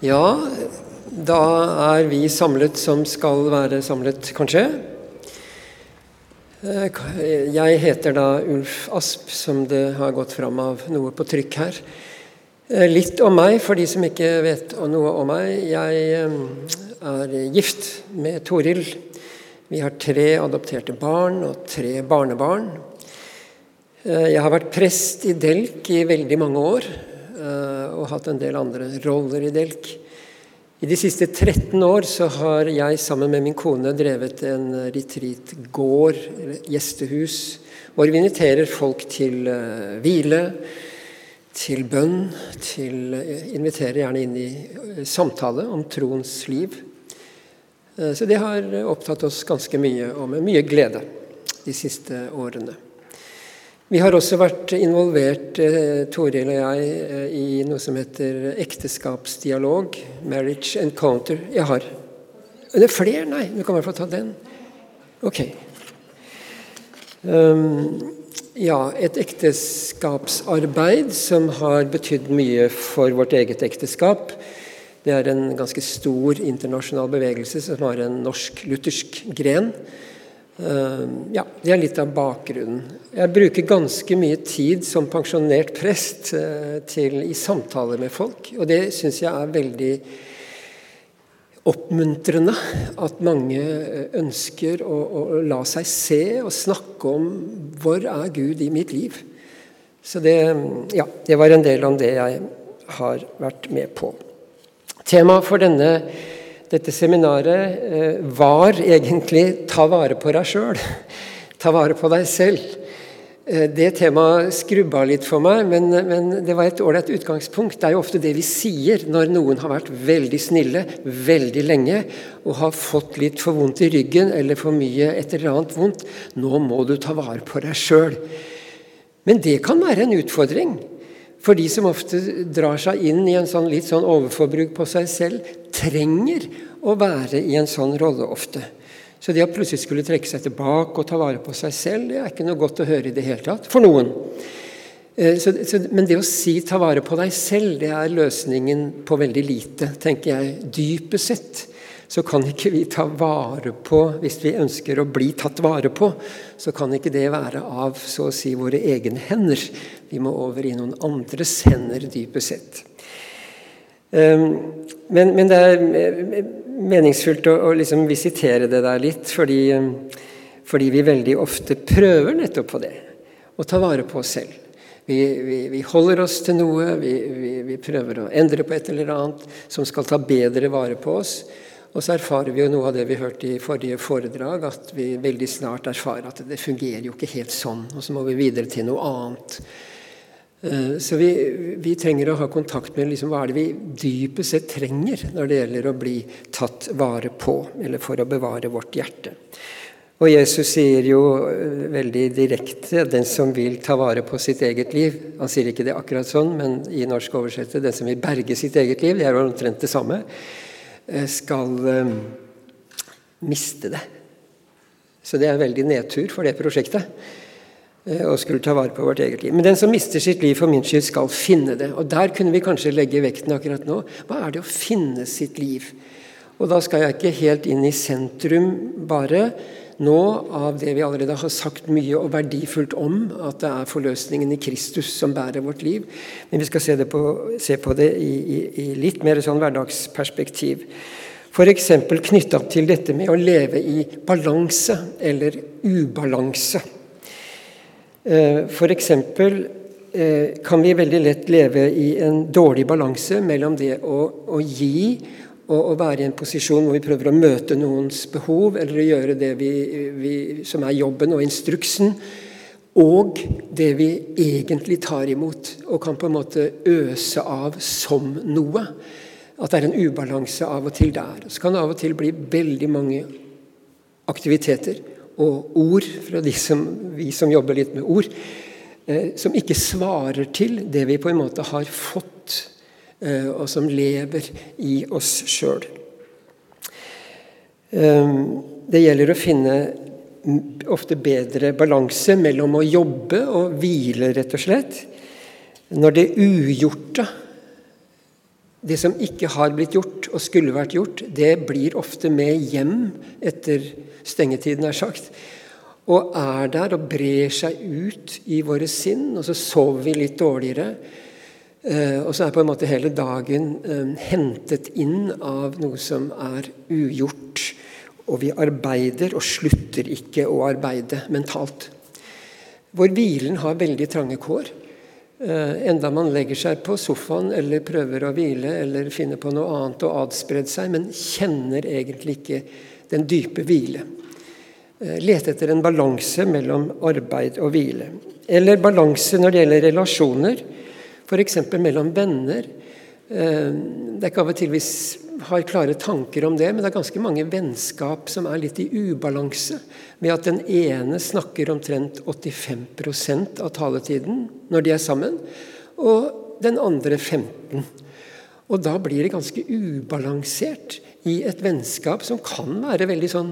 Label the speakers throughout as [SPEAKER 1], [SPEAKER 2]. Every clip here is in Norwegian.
[SPEAKER 1] Ja, da er vi samlet som skal være samlet, kanskje. Eh, jeg heter da Ulf Asp, som det har gått fram av noe på trykk her. Eh, litt om meg, for de som ikke vet noe om meg. Jeg eh, er gift med Toril. Vi har tre adopterte barn og tre barnebarn. Jeg har vært prest i Delk i veldig mange år. Eh, og hatt en del andre roller i Delk. I de siste 13 år så har jeg sammen med min kone drevet en retreatgård, gjestehus, hvor vi inviterer folk til uh, hvile, til bønn, til uh, Inviterer gjerne inn i samtale om troens liv. Så det har opptatt oss ganske mye, og med mye glede, de siste årene. Vi har også vært involvert, eh, Toril og jeg, eh, i noe som heter ekteskapsdialog. Marriage encounter. Jeg har. Er Det er flere? Nei, du kan i hvert fall ta den. Ok. Um, ja, et ekteskapsarbeid som har betydd mye for vårt eget ekteskap. Det er en ganske stor internasjonal bevegelse som har en norsk-luthersk gren. Eh, ja, Det er litt av bakgrunnen. Jeg bruker ganske mye tid som pensjonert prest eh, til, i samtaler med folk. Og det syns jeg er veldig oppmuntrende. At mange eh, ønsker å, å, la seg se og snakke om 'Hvor er Gud i mitt liv?' Så det, ja, det var en del om det jeg har vært med på. Temaet for denne dette seminaret eh, var egentlig 'ta vare på deg sjøl'. Ta vare på deg selv. Eh, det temaet skrubba litt for meg, men, men det var et ålreit utgangspunkt. Det er jo ofte det vi sier når noen har vært veldig snille veldig lenge og har fått litt for vondt i ryggen eller for mye et eller annet vondt. Nå må du ta vare på deg sjøl. Men det kan være en utfordring. For de som ofte drar seg inn i en sånn litt sånn overforbruk på seg selv, trenger å være i en sånn rolle ofte. Så det å plutselig skulle trekke seg tilbake og ta vare på seg selv, det er ikke noe godt å høre i det hele tatt. For noen. Eh, så, så, men det å si 'ta vare på deg selv', det er løsningen på veldig lite, tenker jeg. Dypest sett så kan ikke vi ta vare på Hvis vi ønsker å bli tatt vare på, så kan ikke det være av så å si våre egne hender. Vi må over i noen andres hender, dypest sett. Ehm, men, men det er meningsfullt å, å liksom visitere det der litt, fordi, fordi, vi veldig ofte prøver nettopp på det. Å ta vare på oss selv. Vi, vi, vi holder oss til noe, vi, vi, prøver å endre på et eller annet som skal ta bedre vare på oss. Og så erfarer vi jo noe av det vi hørte i forrige foredrag, at vi veldig snart erfarer at det fungerer jo ikke helt sånn, og så må vi videre til noe annet. Eh, så vi, vi trenger å ha kontakt med liksom, hva er det vi dypest sett trenger når det gjelder å bli tatt vare på, eller for å bevare vårt hjerte. Og Jesus sier jo eh, veldig direkte 'den som vil ta vare på sitt eget liv'. Han sier ikke det akkurat sånn, men i norsk oversettelse 'den som vil berge sitt eget liv'. Det er omtrent det samme. Eh, skal eh, miste det. Så det er en veldig nedtur for det prosjektet eh, å skulle ta vare på vårt eget liv. Men den som mister sitt liv for min skyld, skal finne det. Og Der kunne vi kanskje legge vekten akkurat nå. Hva er det å finne sitt liv? Og Da skal jeg ikke helt inn i sentrum bare nå av det vi allerede har sagt mye og verdifullt om, at det er forløsningen i Kristus som bærer vårt liv. Men vi skal se, på, se på, det i, i, i, litt mer sånn hverdagsperspektiv. F.eks. knytta til dette med å leve i balanse eller ubalanse. Eh, F.eks. Eh, kan vi veldig lett leve i en dårlig balanse mellom det å, å gi å, være i en posisjon hvor vi prøver å møte noens behov, eller å gjøre det vi, vi, som er jobben og instruksen, og det vi egentlig tar imot, og kan på en måte øse av som noe. At det er en ubalanse av og til der. Så kan det av og til bli veldig mange aktiviteter og ord fra de som, vi som jobber litt med ord, eh, som ikke svarer til det vi på en måte har fått og som lever i oss sjøl. Eh, det gjelder å finne ofte bedre balanse mellom å jobbe og hvile, rett og slett. Når det ugjorte det som ikke har blitt gjort og skulle vært gjort, det blir ofte med hjem etter stengetiden, er sagt. Og er der og brer seg ut i våre sinn, og så sover vi litt dårligere. Eh, og så er på en måte hele dagen eh, hentet inn av noe som er ugjort. Og vi arbeider og slutter ikke å arbeide mentalt. Hvor hvilen har veldig trange kår. Eh, enda man legger seg på sofaen eller prøver å hvile eller finner på noe annet og adspredd seg, men kjenner egentlig ikke den dype hvile. Lete etter en balanse mellom arbeid og hvile. Eller balanse når det gjelder relasjoner, f.eks. mellom venner. Eh, det er ikke av og til vi har klare tanker om det, men det er ganske mange vennskap som er litt i ubalanse, ved at den ene snakker omtrent 85% av taletiden når de er sammen, og den andre 15 Og da blir det ganske ubalansert i et vennskap som kan være veldig sånn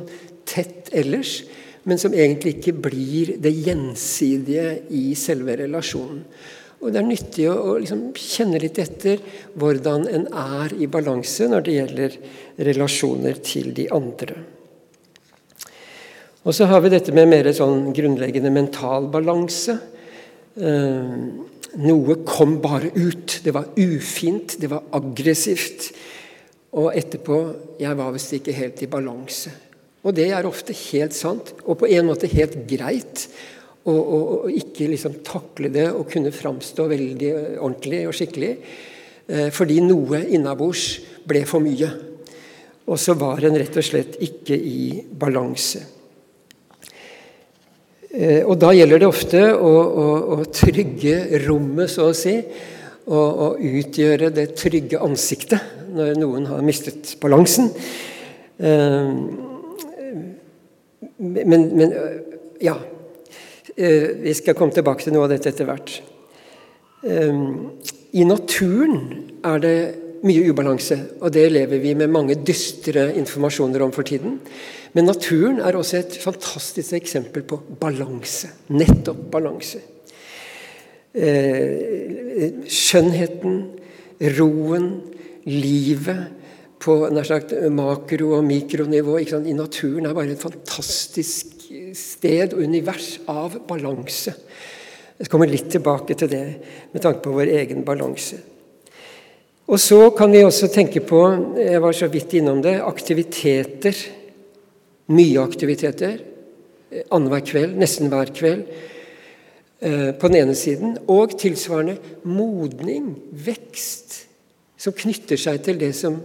[SPEAKER 1] tett ellers, men som egentlig ikke blir det gjensidige i selve relasjonen. Og Det er nyttig å, å liksom kjenne litt etter hvordan en er i balanse når det gjelder relasjoner til de andre. Og så har vi dette med mer sånn grunnleggende mental balanse. Eh, noe kom bare ut. Det var ufint, det var aggressivt. Og etterpå Jeg var visst ikke helt i balanse. Og det er ofte helt sant, og på en måte helt greit og, og, og ikke liksom takle det og kunne framstå veldig ordentlig og skikkelig. Eh, fordi noe innabords ble for mye. Og så var en rett og slett ikke i balanse. Eh, og da gjelder det ofte å, å, å trygge rommet, så å si. Og, og, utgjøre det trygge ansiktet når noen har mistet balansen. Eh, men, men ja, Eh, vi skal komme tilbake til noe av dette etter hvert. Eh, I naturen er det mye ubalanse, og det lever vi med mange dystre informasjoner om for tiden. Men naturen er også et fantastisk eksempel på balanse. Nettopp balanse. Eh, skjønnheten, roen, livet på nær sagt makro- og mikronivå i naturen er bare et fantastisk sted og univers av balanse. Jeg kommer litt tilbake til det med tanke på vår egen balanse. Og så kan vi også tenke på jeg var så vidt innom det, aktiviteter. Mye aktiviteter. Annenhver kveld, nesten hver kveld. Eh, på den ene siden. Og tilsvarende modning, vekst, som knytter seg til det som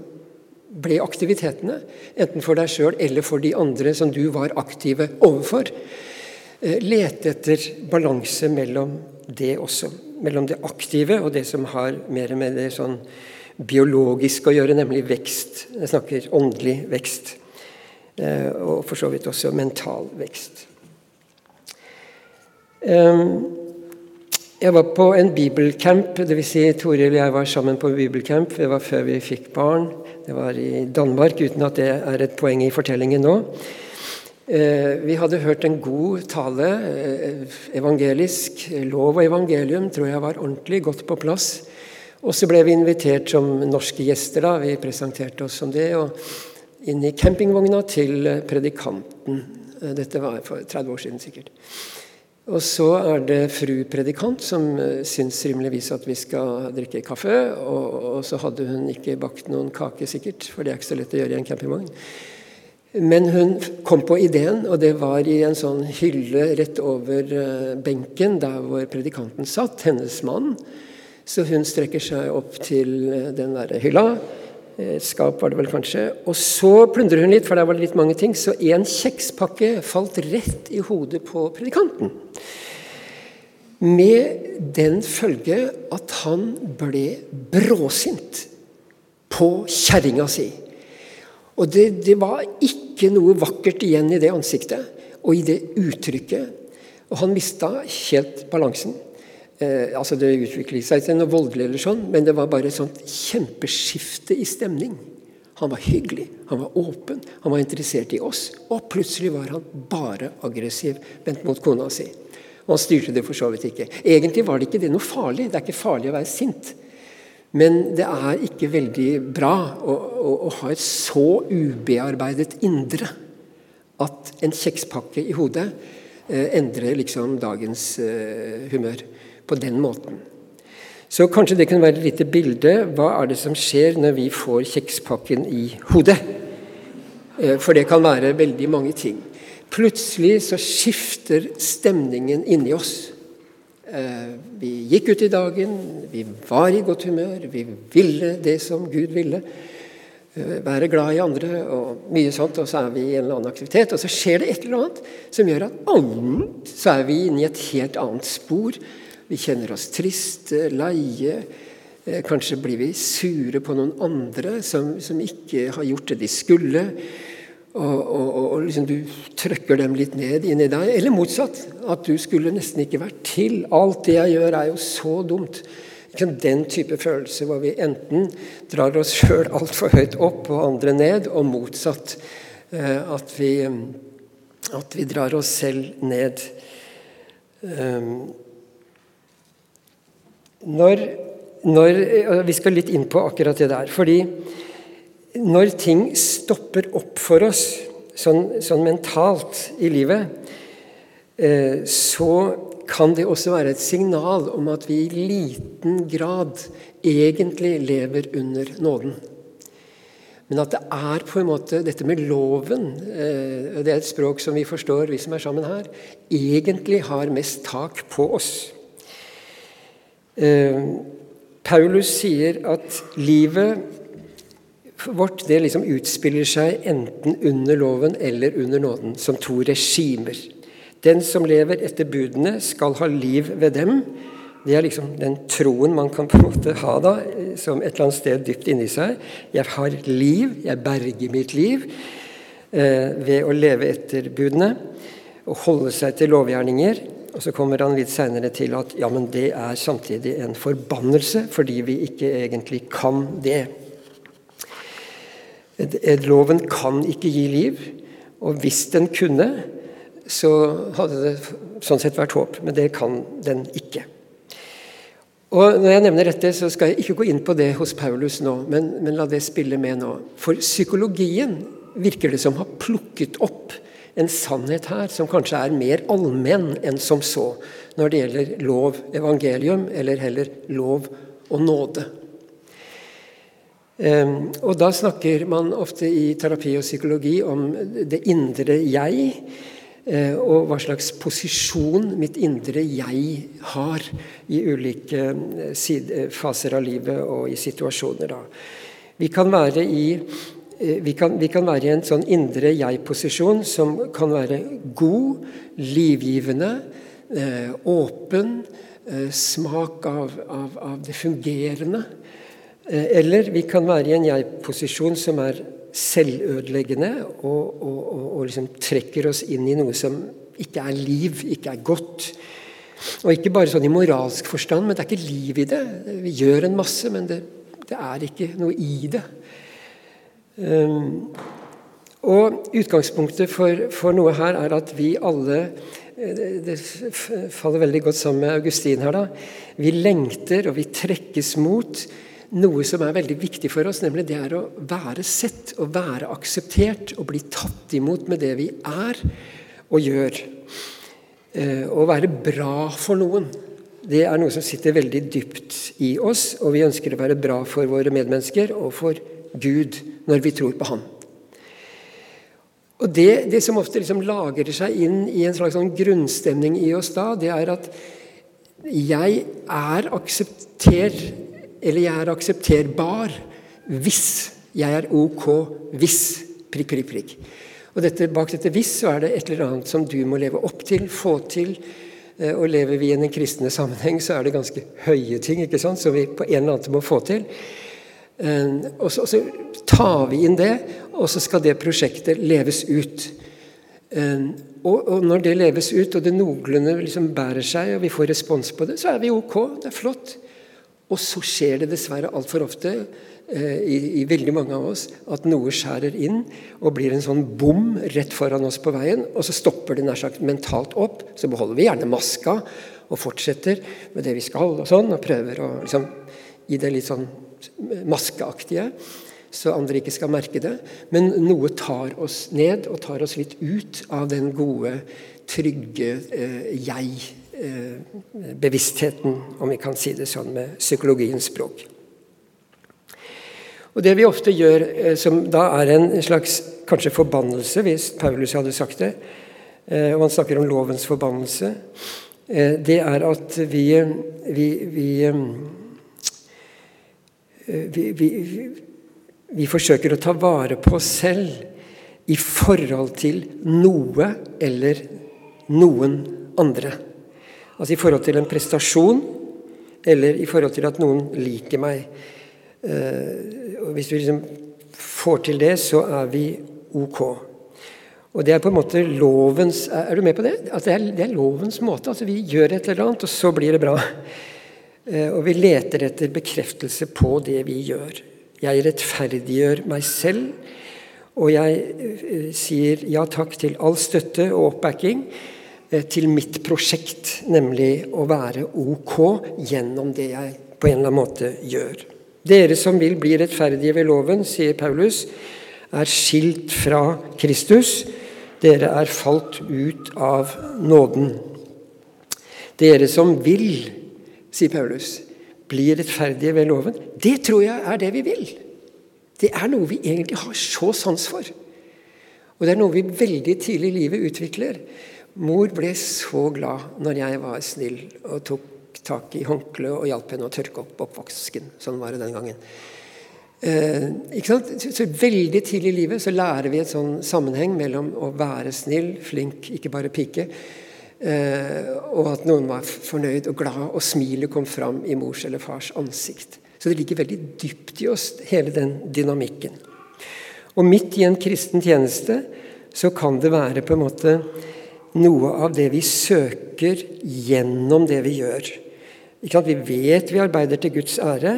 [SPEAKER 1] ble aktivitetene, enten for deg sjøl eller for de andre som du var aktive overfor. Eh, lete etter balanse mellom det også. Mellom det aktive og det som har mer med det sånn biologiske å gjøre, nemlig vekst. Jeg snakker åndelig vekst. Eh, og for så vidt også mental vekst. Um, jeg var på en bibelcamp, dvs. Si Toril og jeg var sammen på bibelcamp. Det var før vi fikk barn. Det var i Danmark, uten at det er et poeng i fortellingen nå. Eh, vi hadde hørt en god tale, eh, evangelisk. Lov og evangelium tror jeg var ordentlig godt på plass. Og så ble vi invitert som norske gjester. da, Vi presenterte oss som det. og Inn i campingvogna til predikanten. Eh, dette var for 30 år siden sikkert. Og så er det fru predikant som uh, syns rimeligvis at vi skal drikke kaffe. Og, og, så hadde hun ikke bakt noen kake, sikkert, for det er ikke så lett å gjøre i en campingvogn. Men hun kom på ideen, og det var i en sånn hylle rett over uh, benken der hvor predikanten satt, hennes mann. Så hun strekker seg opp til uh, den der hylla et skap var det vel kanskje. Og så plundrer hun litt, for der var det litt mange ting. Så en kjekspakke falt rett i hodet på predikanten. Med den følge at han ble bråsint på kjerringa si. Og det, det, var ikke noe vakkert igjen i det ansiktet og i det uttrykket. Og han mista helt balansen. Eh, altså Det utviklet seg til noe voldelig, eller sånn, men det var bare et sånt kjempeskifte i stemning. Han var hyggelig, han var åpen, han var interessert i oss. Og plutselig var han bare aggressiv vendt mot kona si. Og han styrte det for så vidt ikke. Egentlig var det ikke det noe farlig. Det er ikke farlig å være sint. Men det er ikke veldig bra å, å, å ha et så ubearbeidet indre at en kjekspakke i hodet eh, endrer liksom dagens eh, humør på den måten. Så kanskje det kunne være et lite bilde. Hva er det som skjer når vi får kjekspakken i hodet? Eh, for det kan være veldig mange ting. Plutselig så skifter stemningen inni oss. Eh, vi gikk ut i dagen, vi var i godt humør, vi ville det som Gud ville. Eh, være glad i andre og mye sånt, og så er vi i en eller annen aktivitet. Og så skjer det et eller annet som gjør at annet så er vi inne i et helt annet spor. Vi kjenner oss triste, leie. Eh, kanskje blir vi sure på noen andre som, som ikke har gjort det de skulle. Og, og, og liksom du trykker dem litt ned inni deg. Eller motsatt. At du skulle nesten ikke vært til. Alt det jeg gjør, er jo så dumt. Den type følelse hvor vi enten drar oss sjøl altfor høyt opp og andre ned, og motsatt. Eh, at vi, at vi drar oss selv ned. Når, når, Vi skal litt inn på akkurat det der. fordi når ting stopper opp for oss sånn, sånn mentalt i livet, eh, så kan det også være et signal om at vi i liten grad egentlig lever under nåden. Men at det er på en måte dette med loven, eh, det er et språk som vi forstår, vi som er sammen her, egentlig har mest tak på oss. Eh, Paulus sier at livet vårt det liksom utspiller seg enten under loven eller under nåden, som to regimer. Den som lever etter budene, skal ha liv ved dem. Det er liksom den troen man kan på en måte ha da, som et eller annet sted dypt inni seg. Jeg har liv, jeg berger mitt liv eh, ved å leve etter budene og holde seg til lovgjerninger. Og Så kommer han litt seinere til at ja, men det er samtidig en forbannelse, fordi vi ikke egentlig kan det. Loven kan ikke gi liv, og hvis den kunne, så hadde det sånn sett vært håp. Men det kan den ikke. Og Når jeg nevner dette, så skal jeg ikke gå inn på det hos Paulus nå, men, men la det spille med nå. For psykologien virker det som har plukket opp en sannhet her som kanskje er mer allmenn enn som så, når det gjelder lov, evangelium, eller heller lov og nåde. Og Da snakker man ofte i terapi og psykologi om det indre jeg, eh, og hva slags posisjon mitt indre jeg har i ulike eh, faser av livet og i situasjoner. Da. Vi kan være i vi kan, vi kan, være i en sånn indre jeg-posisjon som kan være god, livgivende, åpen, smak av, av, av det fungerende. Eh, eller vi kan være i en jeg-posisjon som er selvødeleggende og, og, og, og liksom trekker oss inn i noe som ikke er liv, ikke er godt. Og ikke bare sånn i moralsk forstand, men det er ikke liv i det. Vi gjør en masse, men det, det er ikke noe i det. Um, og Utgangspunktet for, for, noe her er at vi alle eh, det faller veldig godt sammen med Augustin her. da, Vi lengter og vi trekkes mot noe som er veldig viktig for oss, nemlig det er å være sett og være akseptert og bli tatt imot med det vi er og gjør. Eh, å være bra for noen. Det er noe som sitter veldig dypt i oss, og vi ønsker å være bra for våre medmennesker og for Gud når vi tror på Han. Og Det, det som ofte liksom lagrer seg inn i en slags sånn grunnstemning i oss da, det er at jeg er aksepter eller jeg er aksepterbar hvis jeg er ok hvis prikk, prikk, prikk. Og dette, Bak dette 'hvis' så er det et eller annet som du må leve opp til, få til. Eh, og lever vi i en kristne sammenheng, så er det ganske høye ting ikke sant, som vi på en eller annen må få til. Eh, og så, og så tar vi inn det, og så skal det prosjektet leves ut. Eh, og, og når det leves ut, og det noglende liksom bærer seg, og vi får respons på det, så er vi ok. Det er flott. Og så skjer det dessverre altfor ofte eh, i, i, veldig mange av oss at noe skjærer inn og blir en sånn bom rett foran oss på veien, og så stopper det nær sagt mentalt opp. Så beholder vi gjerne maska og fortsetter med det vi skal, og sånn, og prøver å liksom i det litt sånn maskeaktige, så andre ikke skal merke det. Men noe tar oss ned og tar oss litt ut av den gode, trygge eh, jeg-bevisstheten, eh, om vi kan si det sånn med psykologiens språk. Og Det vi ofte gjør, eh, som da er en slags kanskje forbannelse, hvis Paulus hadde sagt det, eh, og han snakker om lovens forbannelse, eh, det er at vi, vi, vi, vi, vi forsøker å ta vare på oss selv i forhold til noe eller noen andre. Altså i forhold til en prestasjon, eller i forhold til at noen liker meg. Og hvis vi liksom får til det, så er vi ok. Og det er på en måte lovens Er du med på det? At det, er, det er lovens måte. altså Vi gjør et eller annet, og så blir det bra. Eh, og vi leter etter bekreftelse på det vi gjør. Jeg rettferdiggjør meg selv, og jeg eh, sier ja takk til all støtte og oppbacking eh, til mitt prosjekt, nemlig å være ok gjennom det jeg på en eller annen måte gjør. Dere som vil bli rettferdige ved loven, sier Paulus, er skilt fra Kristus. Dere er falt ut av nåden. Dere som vil, sier Paulus, bli rettferdige ved loven. Det tror jeg er det vi vil. Det er noe vi egentlig har så sans for. Og det er noe vi veldig tidlig i livet utvikler. Mor ble så glad når jeg var snill og tok tak i håndkleet og hjalp henne å tørke opp oppvasken. Sånn var det den gangen. Eh, ikke sant? Så Veldig tidlig i livet så lærer vi et sånn sammenheng mellom å være snill, flink, ikke bare pike, og at noen var fornøyd og glad, og smilet kom fram i mors eller fars ansikt. Så det ligger veldig dypt i oss, hele den dynamikken. Og midt i en kristen tjeneste så kan det være på en måte noe av det vi søker gjennom det vi gjør. Vi vet vi arbeider til Guds ære,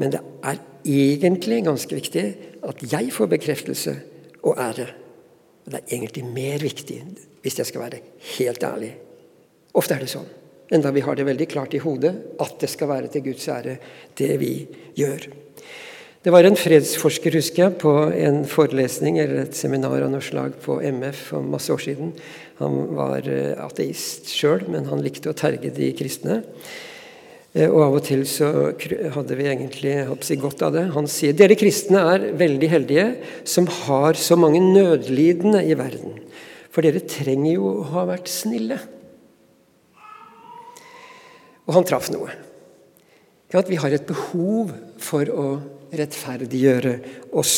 [SPEAKER 1] men det er egentlig ganske viktig at jeg får bekreftelse og ære. Det er egentlig mer viktig, hvis jeg skal være helt ærlig. Ofte er det sånn. Enda vi har det veldig klart i hodet at det skal være til Guds ære, det vi gjør. Det var en fredsforsker, husker jeg, på en forelesning eller et seminar av noe slag på MF for masse år siden. Han var eh, ateist sjøl, men han likte å terge de kristne. Eh, og av og til så hadde vi egentlig si godt av det. Han sier dere kristne er veldig heldige som har så mange nødlidende i verden. For dere trenger jo å ha vært snille. Og han traff noe. Vi har et behov for å rettferdiggjøre oss.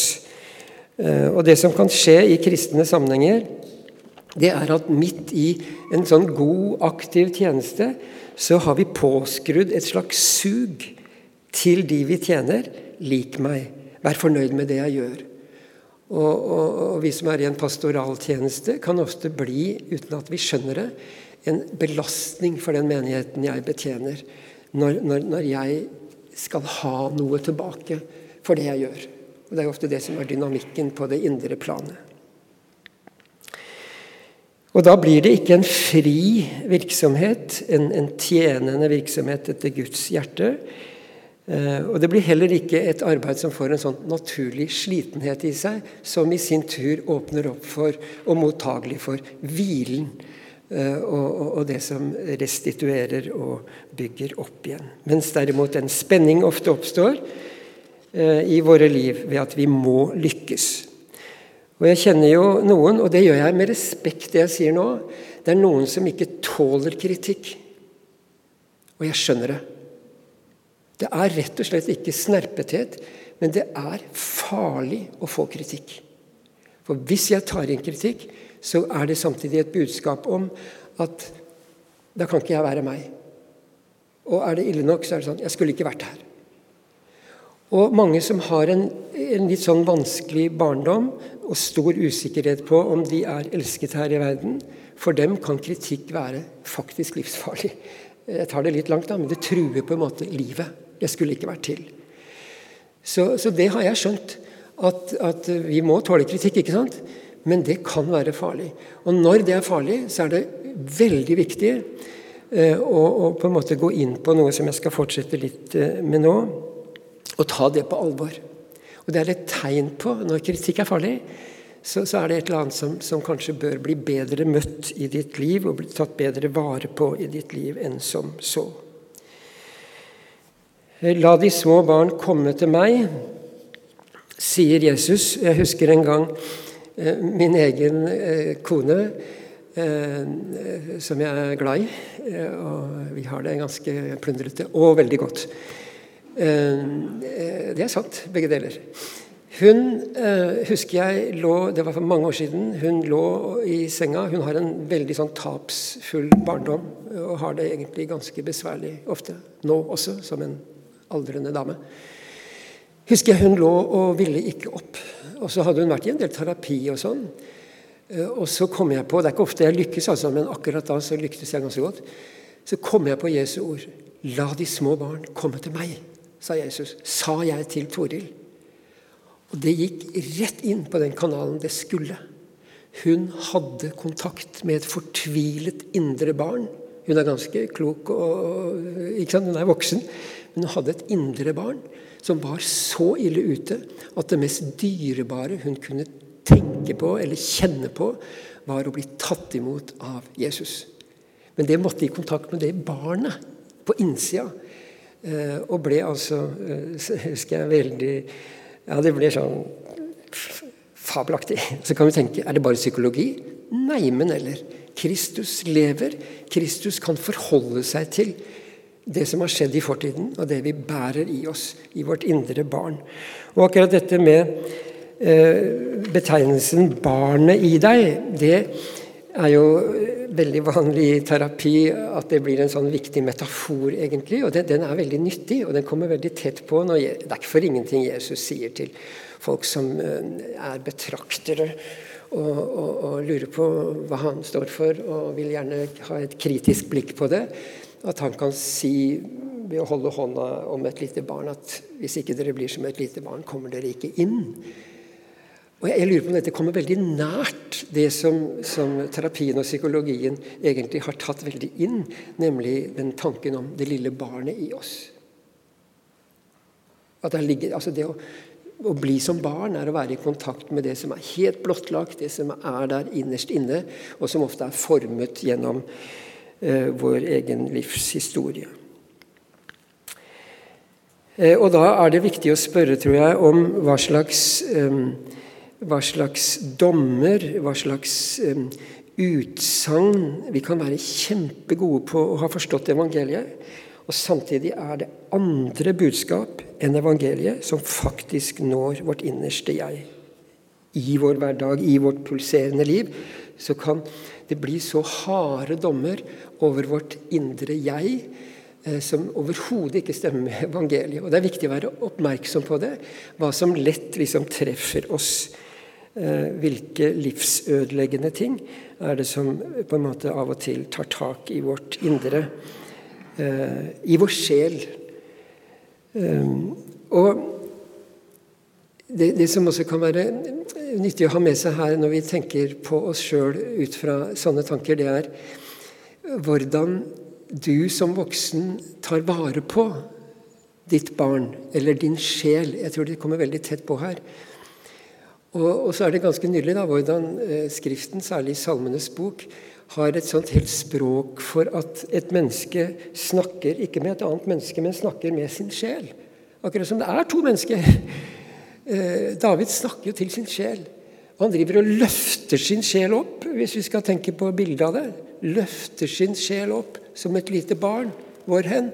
[SPEAKER 1] Eh, og det som kan skje i kristne sammenhenger, det er at midt i en sånn god, aktiv tjeneste så har vi påskrudd et slags sug til de vi tjener. Lik meg. Vær fornøyd med det jeg gjør. Og, og, og vi som er i en pastoraltjeneste, kan ofte bli, uten at vi skjønner det, en belastning for den menigheten jeg betjener, når, når, når jeg skal ha noe tilbake for det jeg gjør. Og Det er ofte det som er dynamikken på det indre planet. Og Da blir det ikke en fri virksomhet, en, en tjenende virksomhet etter Guds hjerte. Eh, og det blir heller ikke et arbeid som får en sånn naturlig slitenhet i seg, som i sin tur åpner opp for og mottagelig for hvilen eh, og, og, og, det som restituerer og bygger opp igjen. Mens derimot en spenning ofte oppstår eh, i våre liv ved at vi må lykkes. Og Jeg kjenner jo noen, og det gjør jeg med respekt, det jeg sier nå. Det er noen som ikke tåler kritikk. Og jeg skjønner det. Det er rett og slett ikke snerpethet, men det er farlig å få kritikk. For hvis jeg tar inn kritikk, så er det samtidig et budskap om at da kan ikke jeg være meg. Og er det ille nok, så er det sånn Jeg skulle ikke vært her. Og mange som har en, en litt sånn vanskelig barndom, og stor usikkerhet på om de er elsket her i verden. For dem kan kritikk være faktisk livsfarlig. Jeg tar det litt langt, da, men det truer på en måte livet. Jeg skulle ikke vært til. Så, så det har jeg skjønt. At, at, vi må tåle kritikk, ikke sant? men det kan være farlig. Og når det er farlig, så er det veldig viktig eh, å, å, på en måte gå inn på noe som jeg skal fortsette litt eh, med nå. Og ta det på alvor. Og Det er et tegn på, når kritikk er farlig, så, så er det et eller annet som, som, kanskje bør bli bedre møtt i ditt liv og bli tatt bedre vare på i ditt liv enn som så. La de små barn komme til meg, sier Jesus. Jeg husker en gang eh, min egen eh, kone, eh, som jeg er glad i. Og vi har det ganske plundrete og veldig godt. Det er sant, begge deler. Hun husker jeg lå Det var for mange år siden. Hun lå i senga. Hun har en veldig sånn tapsfull barndom og har det egentlig ganske besværlig ofte. Nå også, som en aldrende dame husker jeg hun lå og ville ikke opp. Og så hadde hun vært i en del terapi og sånn. Eh, og så kom jeg på Det er ikke ofte jeg lykkes, altså, men akkurat da så lyktes jeg ganske godt. Så kom jeg på Jesu ord. La de små barn komme til meg, sa Jesus. Sa jeg til Toril. Og det gikk rett inn på den kanalen det skulle. Hun hadde kontakt med et fortvilet indre barn. Hun er ganske klok, og, hun er voksen, men hun hadde et indre barn som var så ille ute at det mest dyrebare hun kunne tenke på eller kjenne på, var å bli tatt imot av Jesus. Men det måtte i kontakt med det barnet på innsida. Eh, og ble altså, eh, husker jeg, veldig Ja, det ble sånn fabelaktig. Så kan vi tenke er det bare psykologi? Nei, men eller. Kristus lever. Kristus kan forholde seg til det som har skjedd i fortiden, og det vi bærer i oss, i vårt indre barn. Og akkurat dette med eh, betegnelsen 'barnet i deg', det er jo veldig vanlig i terapi at det blir en sånn viktig metafor, egentlig. Og den, den er veldig nyttig, og den kommer veldig tett på. Når, det er ikke for ingenting Jesus sier til folk som eh, er betraktere. Og, og, og lurer på hva han står for, og vil gjerne ha et kritisk blikk på det. At han kan si ved å holde hånda om et lite barn at hvis ikke dere blir som et lite barn, kommer dere ikke inn. Og jeg, lurer på om dette kommer veldig nært det som, som, terapien og psykologien egentlig har tatt veldig inn, nemlig den tanken om det lille barnet i oss. Det, ligger, altså det å, å, bli som barn er å være i kontakt med det som er helt blottlagt, det som er der innerst inne, og som ofte er formet gjennom Eh, vår egen livshistorie. Eh, og da er det viktig å spørre, tror jeg, om hva slags, eh, hva slags dommer, hva slags utsagn Vi kan være kjempegode på å ha forstått evangeliet, og samtidig er det andre budskap enn evangeliet som faktisk når vårt innerste jeg. I vår hverdag, i vårt pulserende liv, så kan det bli så harde dommer over vårt indre jeg eh, som overhodet ikke stemmer med evangeliet. Og Det er viktig å være oppmerksom på det, hva som lett liksom treffer oss. Eh, hvilke livsødeleggende ting er det som på en måte av og til tar tak i vårt indre, eh, i vår sjel. Og det, det, som også kan være nyttig å ha med seg her når vi tenker på oss sjøl ut fra sånne tanker, det er hvordan du som voksen tar vare på ditt barn eller din sjel. Jeg tror det kommer veldig tett på her. Og, og så er det ganske nydelig da, hvordan eh, Skriften, særlig Salmenes bok, har et sånt helt språk for at et menneske snakker ikke med et annet menneske, men snakker med sin sjel. Akkurat som det er to mennesker. Eh, David snakker jo til sin sjel. Han driver og løfter sin sjel opp, hvis vi skal tenke på bildet av det løfter sin sjel opp som et lite barn. Hvor hen?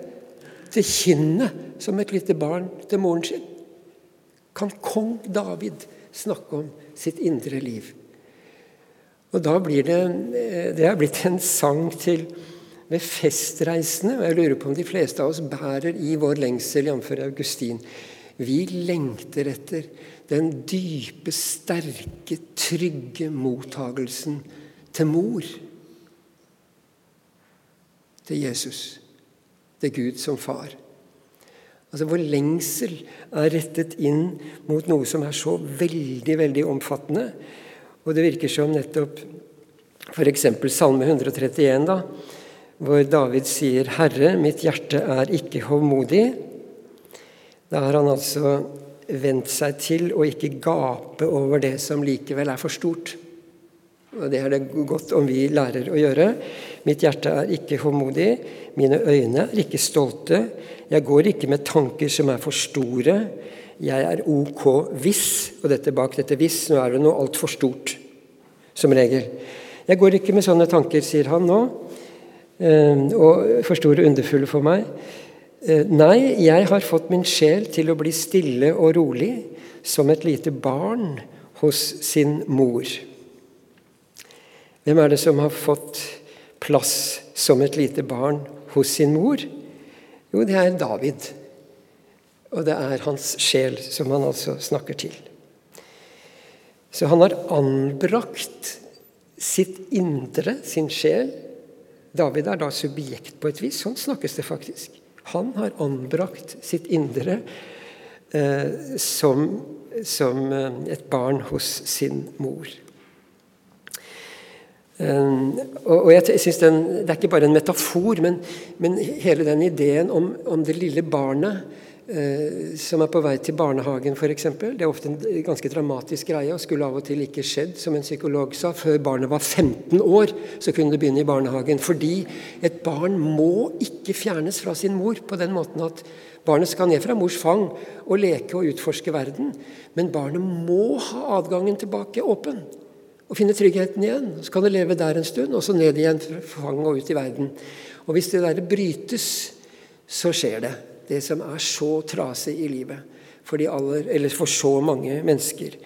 [SPEAKER 1] Til kinnet som et lite barn til moren sin. Kan kong David snakke om sitt indre liv? Og da blir det Det er blitt en sang til ved festreisende. og Jeg lurer på om de fleste av oss bærer i vår lengsel, jf. Augustin. Vi lengter etter den dype, sterke, trygge mottagelsen til mor til Jesus, til Gud som far. Altså Vår lengsel er rettet inn mot noe som er så veldig, veldig omfattende. Og det virker som nettopp f.eks. Salme 131, da, hvor David sier 'Herre, mitt hjerte er ikke hovmodig'. Da har han altså vent seg til å ikke gape over det som likevel er for stort. Og Det er det godt om vi lærer å gjøre. Mitt hjerte er ikke håndmodig, mine øyne er ikke stolte. Jeg går ikke med tanker som er for store. Jeg er ok hvis, og dette bak dette hvis, nå er det noe altfor stort, som regel. Jeg går ikke med sånne tanker, sier han nå, eh, og for store underfulle for meg. Eh, nei, jeg har fått min sjel til å bli stille og rolig, som et lite barn hos sin mor. Hvem er det som har fått plass som et lite barn hos sin mor? Jo, det er David. Og det er hans sjel som han altså snakker til. Så han har anbrakt sitt indre, sin sjel. David er da subjekt på et vis. Sånn snakkes det faktisk. Han har anbrakt sitt indre eh, som, som eh, et barn hos sin mor. Og, og jeg synes den, Det er ikke bare en metafor, men, men hele den ideen om, om det lille barnet Eh, som er på vei til barnehagen f.eks. Det er ofte en ganske dramatisk greie og skulle av og til ikke skjedd, som en psykolog sa. Før barnet var 15 år, så kunne det begynne i barnehagen. Fordi et barn må ikke fjernes fra sin mor på den måten at barnet skal ned fra mors fang og leke og utforske verden. Men barnet må ha adgangen tilbake åpen og finne tryggheten igjen. Så kan du leve der en stund, og så ned igjen fra fanget og ut i verden. Og hvis det der brytes, så skjer det det som er så trasig i livet for, aller, for så mange mennesker.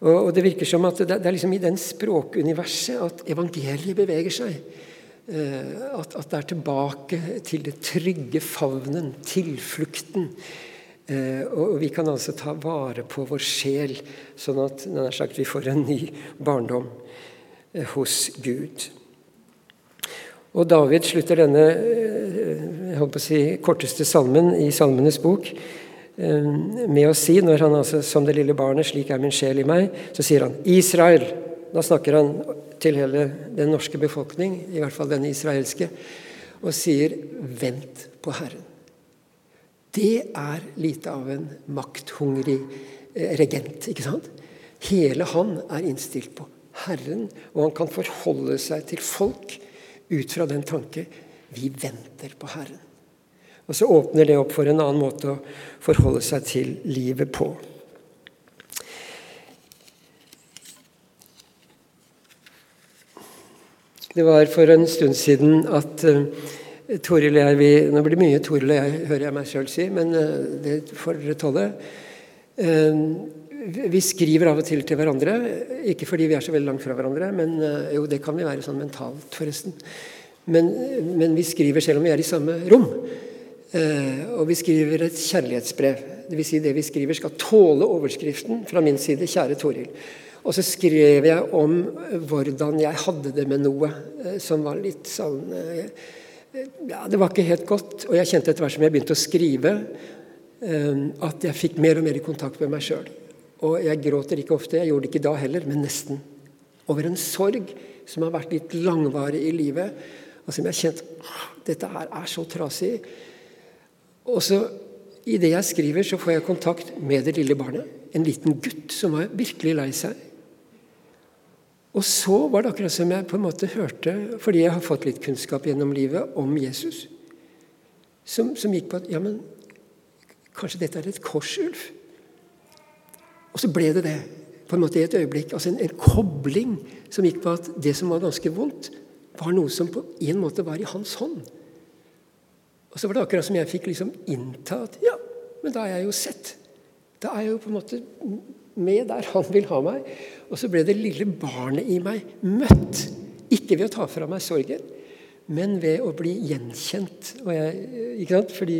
[SPEAKER 1] Og, og, Det virker som at det, det er liksom i den språkuniverset at evangeliet beveger seg. Eh, at, at, det er tilbake til det trygge favnen, tilflukten. Eh, og vi kan altså ta vare på vår sjel, sånn at sagt, vi får en ny barndom eh, hos Gud. Og David slutter denne eh, si, korteste salmen i Salmenes bok med å si, når han altså som det lille barnet, slik er min sjel i meg, så sier han Israel. Da snakker han til hele den norske befolkning, i hvert fall den israelske, og sier vent på Herren. Det er lite av en makthungrig eh, regent, ikke sant? Hele han er innstilt på Herren, og han kan forholde seg til folk ut fra den tanke vi venter på Herren. Og så åpner det opp for en annen måte å forholde seg til livet på. Det var for en stund siden at uh, Toril og jeg vi, Nå blir det mye Toril og jeg, hører jeg meg sjøl si, men uh, det får dere tåle. Uh, vi skriver av og til til hverandre, ikke fordi vi er så veldig langt fra hverandre, men eh, jo, det kan vi være sånn mentalt, forresten. Men, men vi skriver selv om vi er i samme rom. Eh, og vi skriver et kjærlighetsbrev. Dvs. Si det vi skriver, skal tåle overskriften fra min side 'Kjære Toril'. Og så skrev jeg om hvordan jeg hadde det med noe eh, som var litt sånn Ja, det var ikke helt godt. Og jeg kjente etter hvert som jeg begynte å skrive, at jeg fikk mer og mer kontakt med meg sjøl. Og jeg gråter ikke ofte, jeg gjorde det ikke da heller, men nesten. Over en sorg som har vært litt langvarig i livet, og som jeg har kjent dette her er så trasig. Og så i det jeg skriver, så får jeg kontakt med det lille barnet. En liten gutt som var virkelig lei seg. Og så var det akkurat som jeg på en måte hørte, fordi jeg har fått litt kunnskap gjennom livet om Jesus, som, som gikk på at ja, men kanskje dette er et kors, Ulf? Og så ble det det på en måte i et øyeblikk. altså en, en, kobling som gikk på at det som var ganske vondt, var noe som på en måte var i hans hånd. Og så var det akkurat som jeg fikk liksom innta at ja, men da er jeg jo sett. Da er jeg jo på en måte med der han vil ha meg. Og så ble det lille barnet i meg møtt. Ikke ved å ta fra meg sorgen, men ved å bli gjenkjent. Jeg? Fordi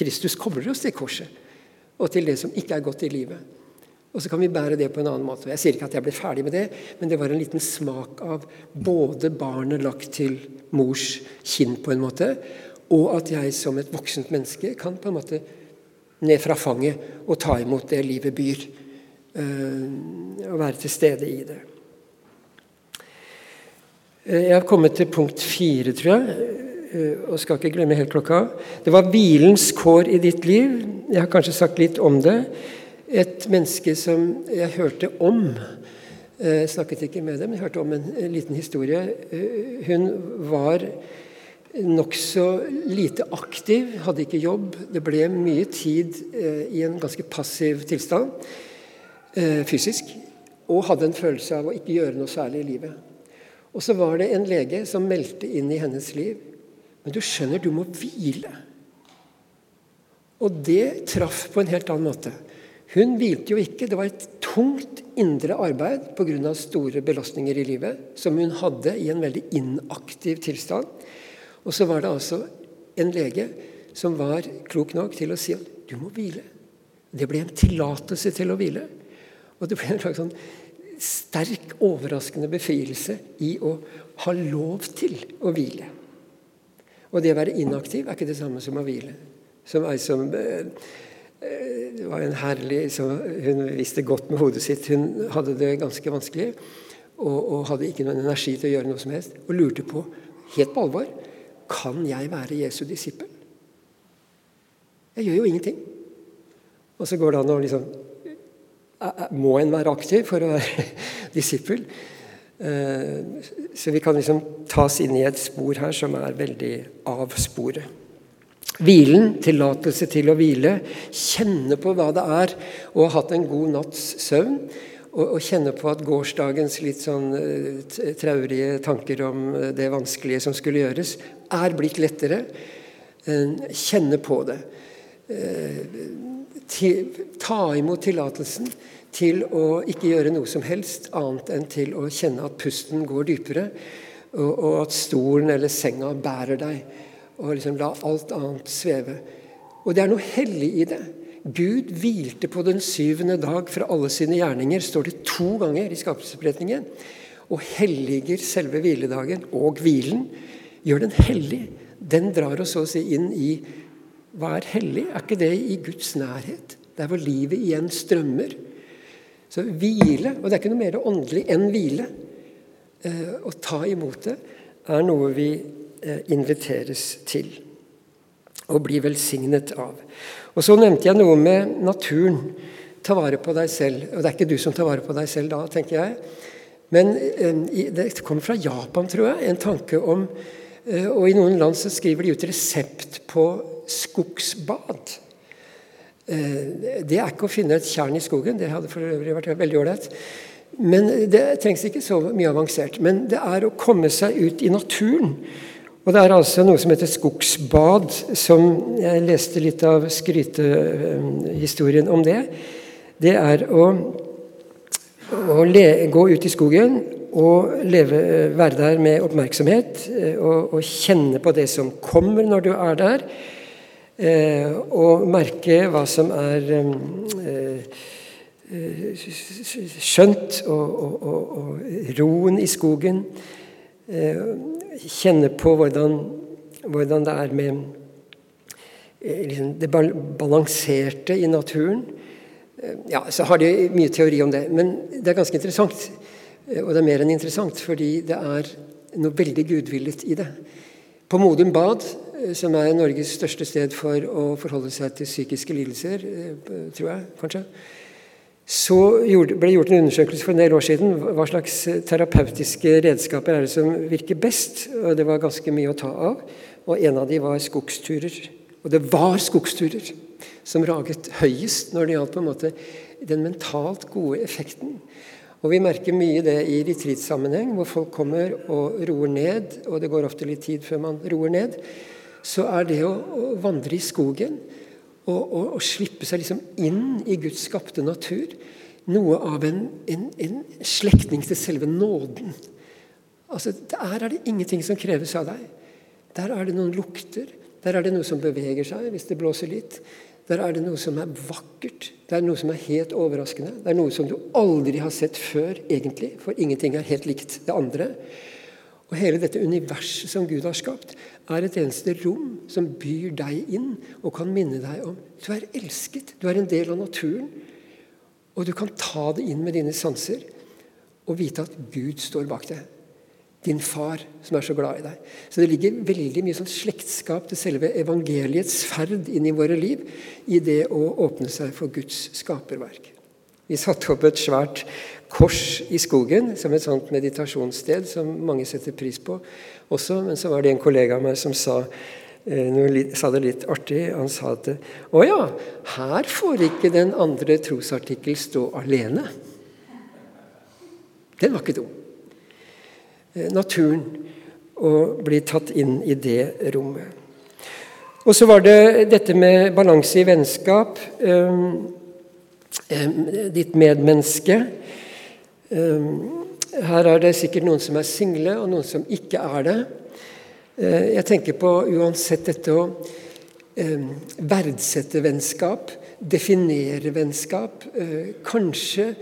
[SPEAKER 1] Kristus kobler oss til korset og til det som ikke er godt i livet. Og så kan vi bære det på en annen måte. Jeg sier ikke at jeg ble ferdig med det, men det var en liten smak av både barnet lagt til mors kinn på en måte, og at jeg som et voksent menneske kan på en måte ned fra fanget og ta imot det livet byr. Øh, og være til stede i det. Eh, jeg har kommet til punkt fire, tror jeg. og skal ikke glemme helt klokka. Det var hvilens kår i ditt liv. Jeg har kanskje sagt litt om det. Et menneske som jeg hørte om. Jeg snakket ikke med dem, jeg hørte om en, en liten historie. Hun var nokså lite aktiv, hadde ikke jobb. Det ble mye tid i en ganske passiv tilstand fysisk. Og hadde en følelse av å ikke gjøre noe særlig i livet. Og så var det en lege som meldte inn i hennes liv. Men du skjønner, du må hvile. Og det traff på en helt annen måte. Hun hvilte jo ikke. Det var et tungt indre arbeid pga. store belastninger i livet som hun hadde i en veldig inaktiv tilstand. Og så var det altså en lege som var klok nok til å si at du må hvile. Det ble en tillatelse til å hvile. Og det ble en slags sånn sterk, overraskende befrielse i å ha lov til å hvile. Og det å være inaktiv er ikke det samme som å hvile. Som ei som eh, det var en herlig Hun visste godt med hodet sitt. Hun hadde det ganske vanskelig og, og, hadde ikke noen energi til å gjøre noe som helst. Og lurte på, helt på alvor, kan jeg være Jesu disippel? Jeg gjør jo ingenting. Og så går det an å liksom må en være aktiv for å være disippel. Eh, så vi kan liksom tas inn i et spor her som er veldig av sporet. Hvilen, tillatelse til å hvile, kjenne på hva det er å ha hatt en god natts søvn. Og, kjenne på at gårsdagens litt sånn uh, traurige tanker om uh, det vanskelige som skulle gjøres, er blitt lettere. Kjenne på det til, ta imot tillatelsen til å ikke gjøre noe som helst annet enn til å kjenne at pusten går dypere, og, og at stolen eller senga bærer deg, og liksom la alt annet sveve. Og det er noe hellig i det. Gud hvilte på den syvende dag fra alle sine gjerninger, står det to ganger i skapelsesberetningen. Og helliger selve hviledagen og hvilen. Gjør den hellig. Den drar oss så å si inn i hva er hellig? Er ikke det i Guds nærhet? Der hvor livet igjen strømmer. Så hvile, og det er ikke noe mer åndelig enn hvile, eh, å ta imot det, er noe vi eh, inviteres til og blir velsignet av. Og Så nevnte jeg noe med naturen. Ta vare på deg selv. Og det er ikke du som tar vare på deg selv da, tenker jeg. Men eh, det kommer fra Japan, tror jeg, en tanke om Og i noen land så skriver de ut resept på skogsbad. Eh, det er ikke å finne et tjern i skogen. Det hadde for øvrig vært veldig ålreit. Men Det trengs ikke så mye avansert. Men det er å komme seg ut i naturen. Og Det er altså noe som heter skogsbad, som jeg leste litt av skrytehistorien om det. Det er å, å le, gå ut i skogen og leve, være der med oppmerksomhet eh, og, og kjenne på det som kommer når du er der. Eh, og merke hva som er eh, eh, skjønt, og, og, og, og roen i skogen. Kjenne på hvordan, hvordan det er med liksom det balanserte i naturen. Ja, så har de mye teori om det, men det er ganske interessant. Og det er mer enn interessant, fordi det er noe veldig gudvillet i det. På Modum Bad som er Norges største sted for å forholde seg til psykiske lidelser, eh, tror jeg kanskje, så ble gjort en undersøkelse for en del år siden. Hva slags eh, terapeutiske redskaper er det som virker best? Og Det var ganske mye å ta av. Og en av de var skogsturer. Og det var skogsturer som raget høyest når det gjaldt på en måte den mentalt gode effekten. Og Vi merker mye det i retreat-sammenheng, hvor folk kommer og roer ned. Og det går ofte litt tid før man roer ned så er det å, å vandre i skogen og, og, og, slippe seg liksom inn i Guds skapte natur noe av en, en, en slektning til selve nåden. Altså, Der er det ingenting som kreves av deg. Der er det noen lukter. Der er det noe som beveger seg hvis det blåser litt. Der er det noe som er vakkert. Det er noe som er helt overraskende. Det er noe som du aldri har sett før, egentlig, for ingenting er helt likt det andre. Og hele dette universet som Gud har skapt, er et eneste rom som byr deg inn og kan minne deg om du er elsket, du er en del av naturen. Og du kan ta det inn med dine sanser og vite at Gud står bak deg. din far som er så glad i deg. Så det ligger veldig mye sånn slektskap til selve evangeliets ferd inn i våre liv i det å åpne seg for Guds skaperverk. Vi satte opp et svært kors i skogen som et sånt meditasjonssted som mange setter pris på også. Men så var det en kollega av meg som sa, eh, sa det litt artig. Han sa at å ja, her får ikke den andre trosartikkel stå alene. Den var ikke dum. Eh, naturen og bli tatt inn i det rommet. Og så var det dette med balanse i vennskap. Ditt medmenneske. Her er det sikkert noen som er single, og noen som ikke er det. Eh, jeg tenker på uansett dette å verdsette vennskap, definere vennskap, eh, kanskje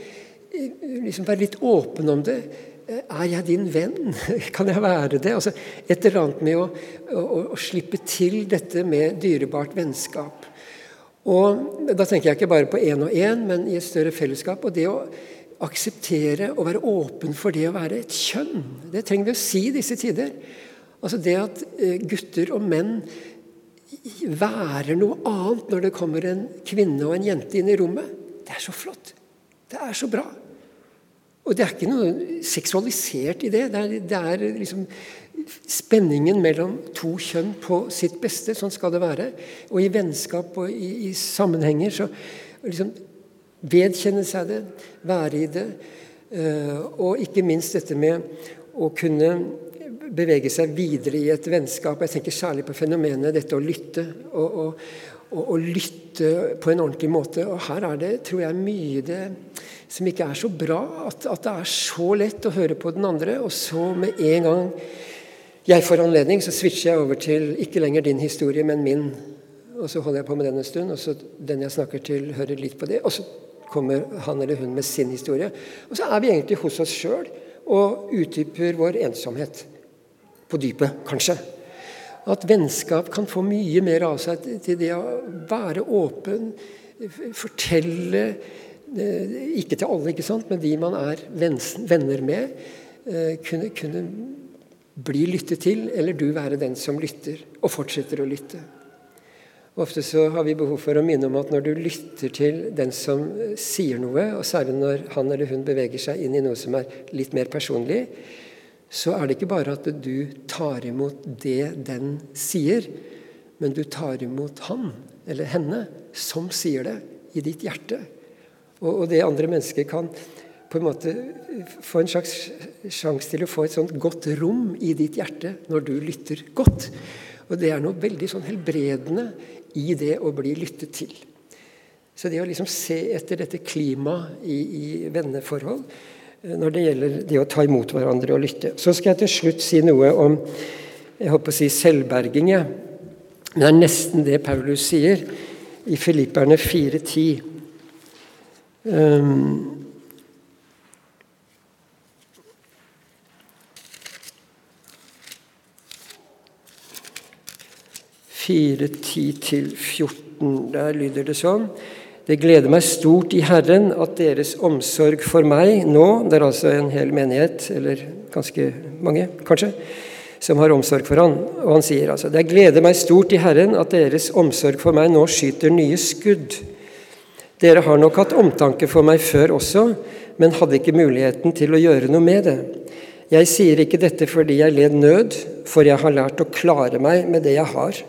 [SPEAKER 1] liksom være litt åpen om det. Er jeg din venn? Kan jeg være det? Altså, et eller annet med å, å, å slippe til dette med dyrebart vennskap. Og Da tenker jeg ikke bare på én og én, men i et større fellesskap. Og det å akseptere og være åpen for det å være et kjønn. Det trenger vi å si i disse tider. Altså Det at eh, gutter og menn værer noe annet når det kommer en kvinne og en jente inn i rommet, det er så flott. Det er så bra. Og det er ikke noe seksualisert i det. Det er, det er liksom spenningen mellom to kjønn på sitt beste. Sånn skal det være. Og i vennskap og i, i sammenhenger så liksom vedkjenne seg det, være i det. Uh, og ikke minst dette med å kunne bevege seg videre i et vennskap. Jeg tenker særlig på fenomenet dette å lytte. Og, og, og, og lytte på en ordentlig måte. Og her er det, tror jeg, mye det som ikke er så bra. At, at, det er så lett å høre på den andre, og så med en gang jeg får anledning, så switcher jeg over til ikke lenger din historie, men min. Og så holder jeg på med den en stund, og så den jeg snakker til, hører litt på det. Og så kommer han eller hun med sin historie. Og så er vi egentlig hos oss sjøl og utdyper vår ensomhet. På dypet, kanskje. At vennskap kan få mye mer av seg til det å være åpen, fortelle Eh, ikke til alle, ikke sant, men de man er venner med, eh, kunne, kunne bli lyttet til, eller du være den som lytter, og fortsetter å lytte. Ofte så har vi behov for å minne om at når du lytter til den som eh, sier noe, og særlig når han eller hun beveger seg inn i noe som er litt mer personlig, så er det ikke bare at du tar imot det den sier, men du tar imot han eller henne som sier det, i ditt hjerte. Og, og det andre mennesket kan på en måte få en slags sjanse til å få et sånt godt rom i ditt hjerte når du lytter godt. Og det er noe veldig sånn helbredende i det å bli lyttet til. Så det å liksom se etter dette klimaet i, i venneforhold eh, når det gjelder det å ta imot hverandre og lytte. Så skal jeg til slutt si noe om jeg håper å si selvberging. Ja. Men det er nesten det Paulus sier i Filipperne 4.10. Um, Fire, ti til 14. Der lyder det sånn. Det gleder meg stort i Herren at deres omsorg for meg nå Det er altså en hel menighet, eller ganske mange, kanskje, som har omsorg for han. Og han sier altså Det gleder meg stort i Herren at deres omsorg for meg nå skyter nye skudd. Dere har nok hatt omtanke for meg før også, men hadde ikke muligheten til å gjøre noe med det. Jeg sier ikke dette fordi jeg led nød, for jeg har lært å klare meg med det jeg har.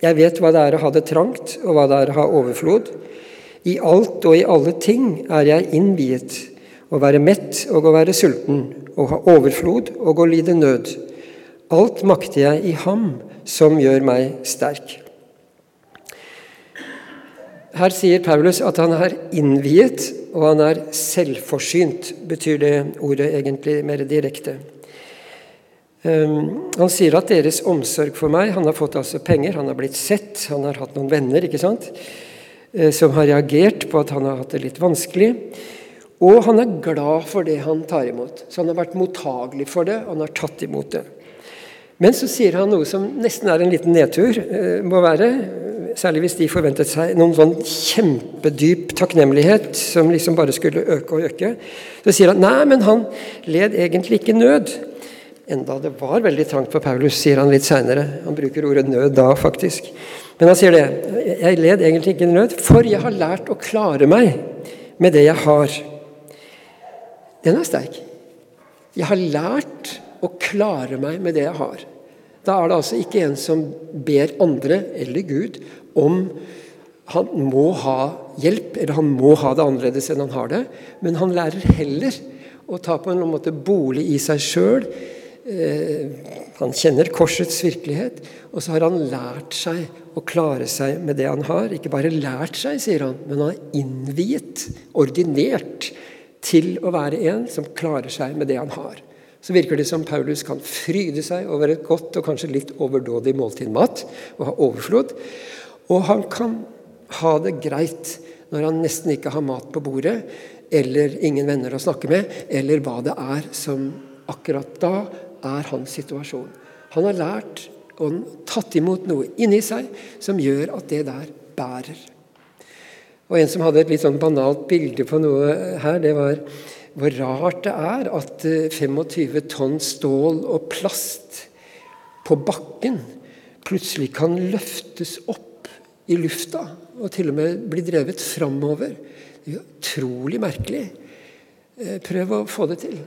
[SPEAKER 1] Jeg vet hva det er å ha det trangt, og hva det er å ha overflod. I alt og i alle ting er jeg innviet, å være mett og å være sulten, å ha overflod og å lide nød. Alt makter jeg i Ham som gjør meg sterk. Her sier Paulus at han er innviet, og han er selvforsynt, betyr det ordet egentlig mer direkte. Um, han sier at deres omsorg for meg Han har fått altså penger, han har blitt sett, han har hatt noen venner ikke sant, uh, som har reagert på at han har hatt det litt vanskelig. Og han er glad for det han tar imot. Så han har vært mottagelig for det, han har tatt imot det. Men så sier han noe som nesten er en liten nedtur, uh, må være. Særlig hvis de forventet seg noen sånn kjempedyp takknemlighet som liksom bare skulle øke og øke. Så sier han nei, men han led egentlig ikke nød. Enda det var veldig trangt for Paulus, sier han litt seinere. Han bruker ordet nød da, faktisk. Men han sier det. Jeg led egentlig ikke nød, for jeg har lært å klare meg med det jeg har. Den er sterk. Jeg har lært å klare meg med det jeg har. Da er det altså ikke en som ber andre, eller Gud, om han må ha hjelp, eller han må ha det annerledes enn han har det. Men han lærer heller å ta på en måte bolig i seg sjøl. Eh, han kjenner korsets virkelighet, og så har han lært seg å klare seg med det han har. Ikke bare lært seg, sier han, men han er innviet, ordinert, til å være en som klarer seg med det han har. Så virker det som Paulus kan fryde seg over et godt og kanskje litt overdådig måltid mat, og ha overflod. Og han kan ha det greit når han nesten ikke har mat på bordet, eller ingen venner å snakke med, eller hva det er som akkurat da er hans situasjon. Han har lært og tatt imot noe inni seg som gjør at det der bærer. Og En som hadde et litt sånn banalt bilde på noe her, det var hvor rart det er at 25 eh, tonn stål og plast på bakken plutselig kan løftes opp i lufta og til og med bli drevet framover. Er utrolig merkelig. Eh, prøv å få det til.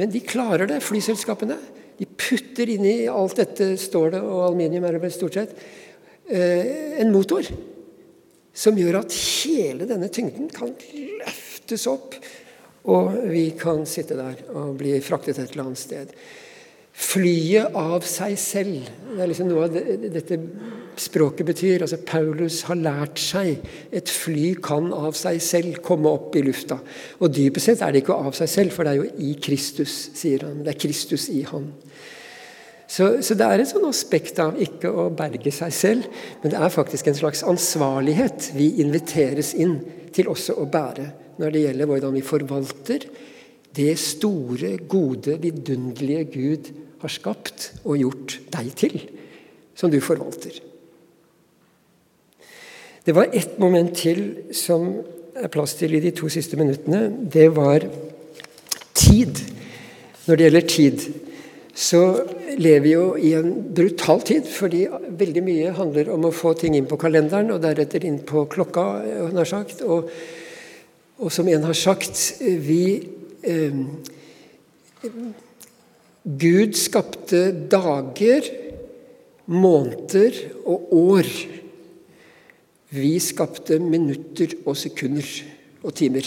[SPEAKER 1] Men de klarer det, flyselskapene. De putter inn i alt dette stålet og aluminium er det stort sett, eh, en motor som gjør at hele denne tyngden kan løftes opp, og vi kan sitte der og bli fraktet et eller annet sted. Flyet av seg selv. Det er liksom noe av det, dette språket betyr. altså Paulus har lært seg et fly kan av seg selv komme opp i lufta. Og dypest sett er det ikke av seg selv, for det er jo i Kristus, sier han. Det er Kristus i han. Så, så, det er et sånn aspekt av ikke å berge seg selv, men det er faktisk en slags ansvarlighet vi inviteres inn til også å bære når det gjelder hvordan vi forvalter det store, gode, vidunderlige Gud har skapt og gjort deg til, som du forvalter. Det var ett moment til som er plass til i de to siste minuttene. Det var tid. Når det gjelder tid, så lever vi jo i en brutal tid, fordi veldig mye handler om å få ting inn på kalenderen, og deretter inn på klokka, nær sagt. Og, og som en har sagt, vi eh, Gud skapte dager, måneder og år. Vi skapte minutter og sekunder og timer.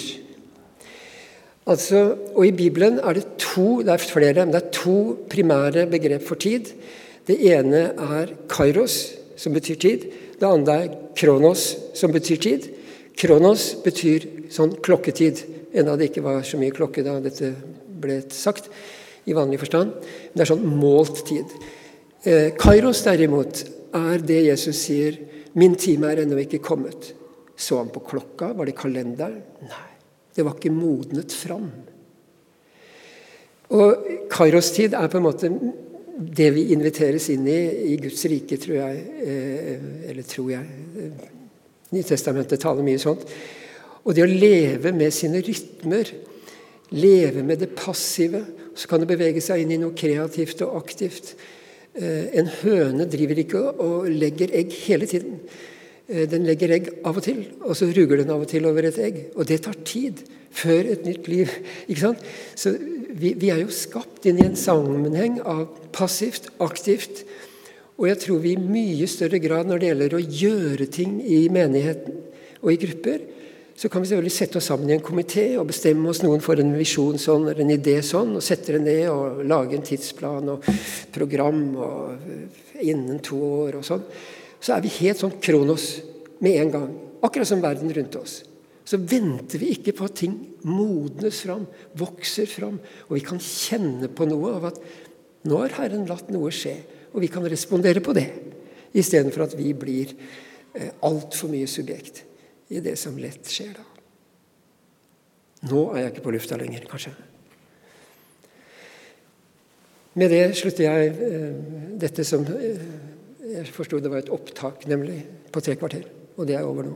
[SPEAKER 1] Altså, og I Bibelen er det to det er flere, men det er to primære begrep for tid. Det ene er kairos, som betyr tid. Det andre er kronos, som betyr tid. Kronos betyr sånn klokketid, enda det ikke var så mye klokke da dette ble sagt i vanlig forstand. Men det er sånn målt tid. Eh, Kairos derimot er det Jesus sier 'Min time er ennå ikke kommet'. Så han på klokka? Var det kalenderen? Nei, det var ikke modnet fram. Og Kairos-tid er på en måte det vi inviteres inn i i Guds rike, tror jeg. Eh, eller tror jeg. Nytestamentet taler mye sånt. Og det å leve med sine rytmer, leve med det passive, så kan det bevege seg inn i noe kreativt og aktivt. Eh, en høne driver ikke og legger egg hele tiden. Eh, den legger egg av og til, og så ruger den av og til over et egg. Og det tar tid før et nytt liv. ikke sant? Så vi, vi er jo skapt inn i en sammenheng av passivt, aktivt. Og jeg tror vi i mye større grad når det gjelder å gjøre ting i menigheten og i grupper, så kan vi selvfølgelig sette oss sammen i en komité og bestemme oss noen for en visjon sånn eller en idé sånn, og sette det ned og lage en tidsplan og program og innen to år og sånn. Så er vi helt sånn kronos med en gang. Akkurat som verden rundt oss. Så venter vi ikke på at ting modnes fram, vokser fram, og vi kan kjenne på noe av at nå har Herren latt noe skje, og vi kan respondere på det, istedenfor at vi blir eh, altfor mye subjekt i det som lett skjer da. Nå er jeg ikke på lufta lenger, kanskje. Med det slutter jeg eh, dette som eh, jeg forsto det var et opptak, nemlig på tre kvarter. Og det er over nå.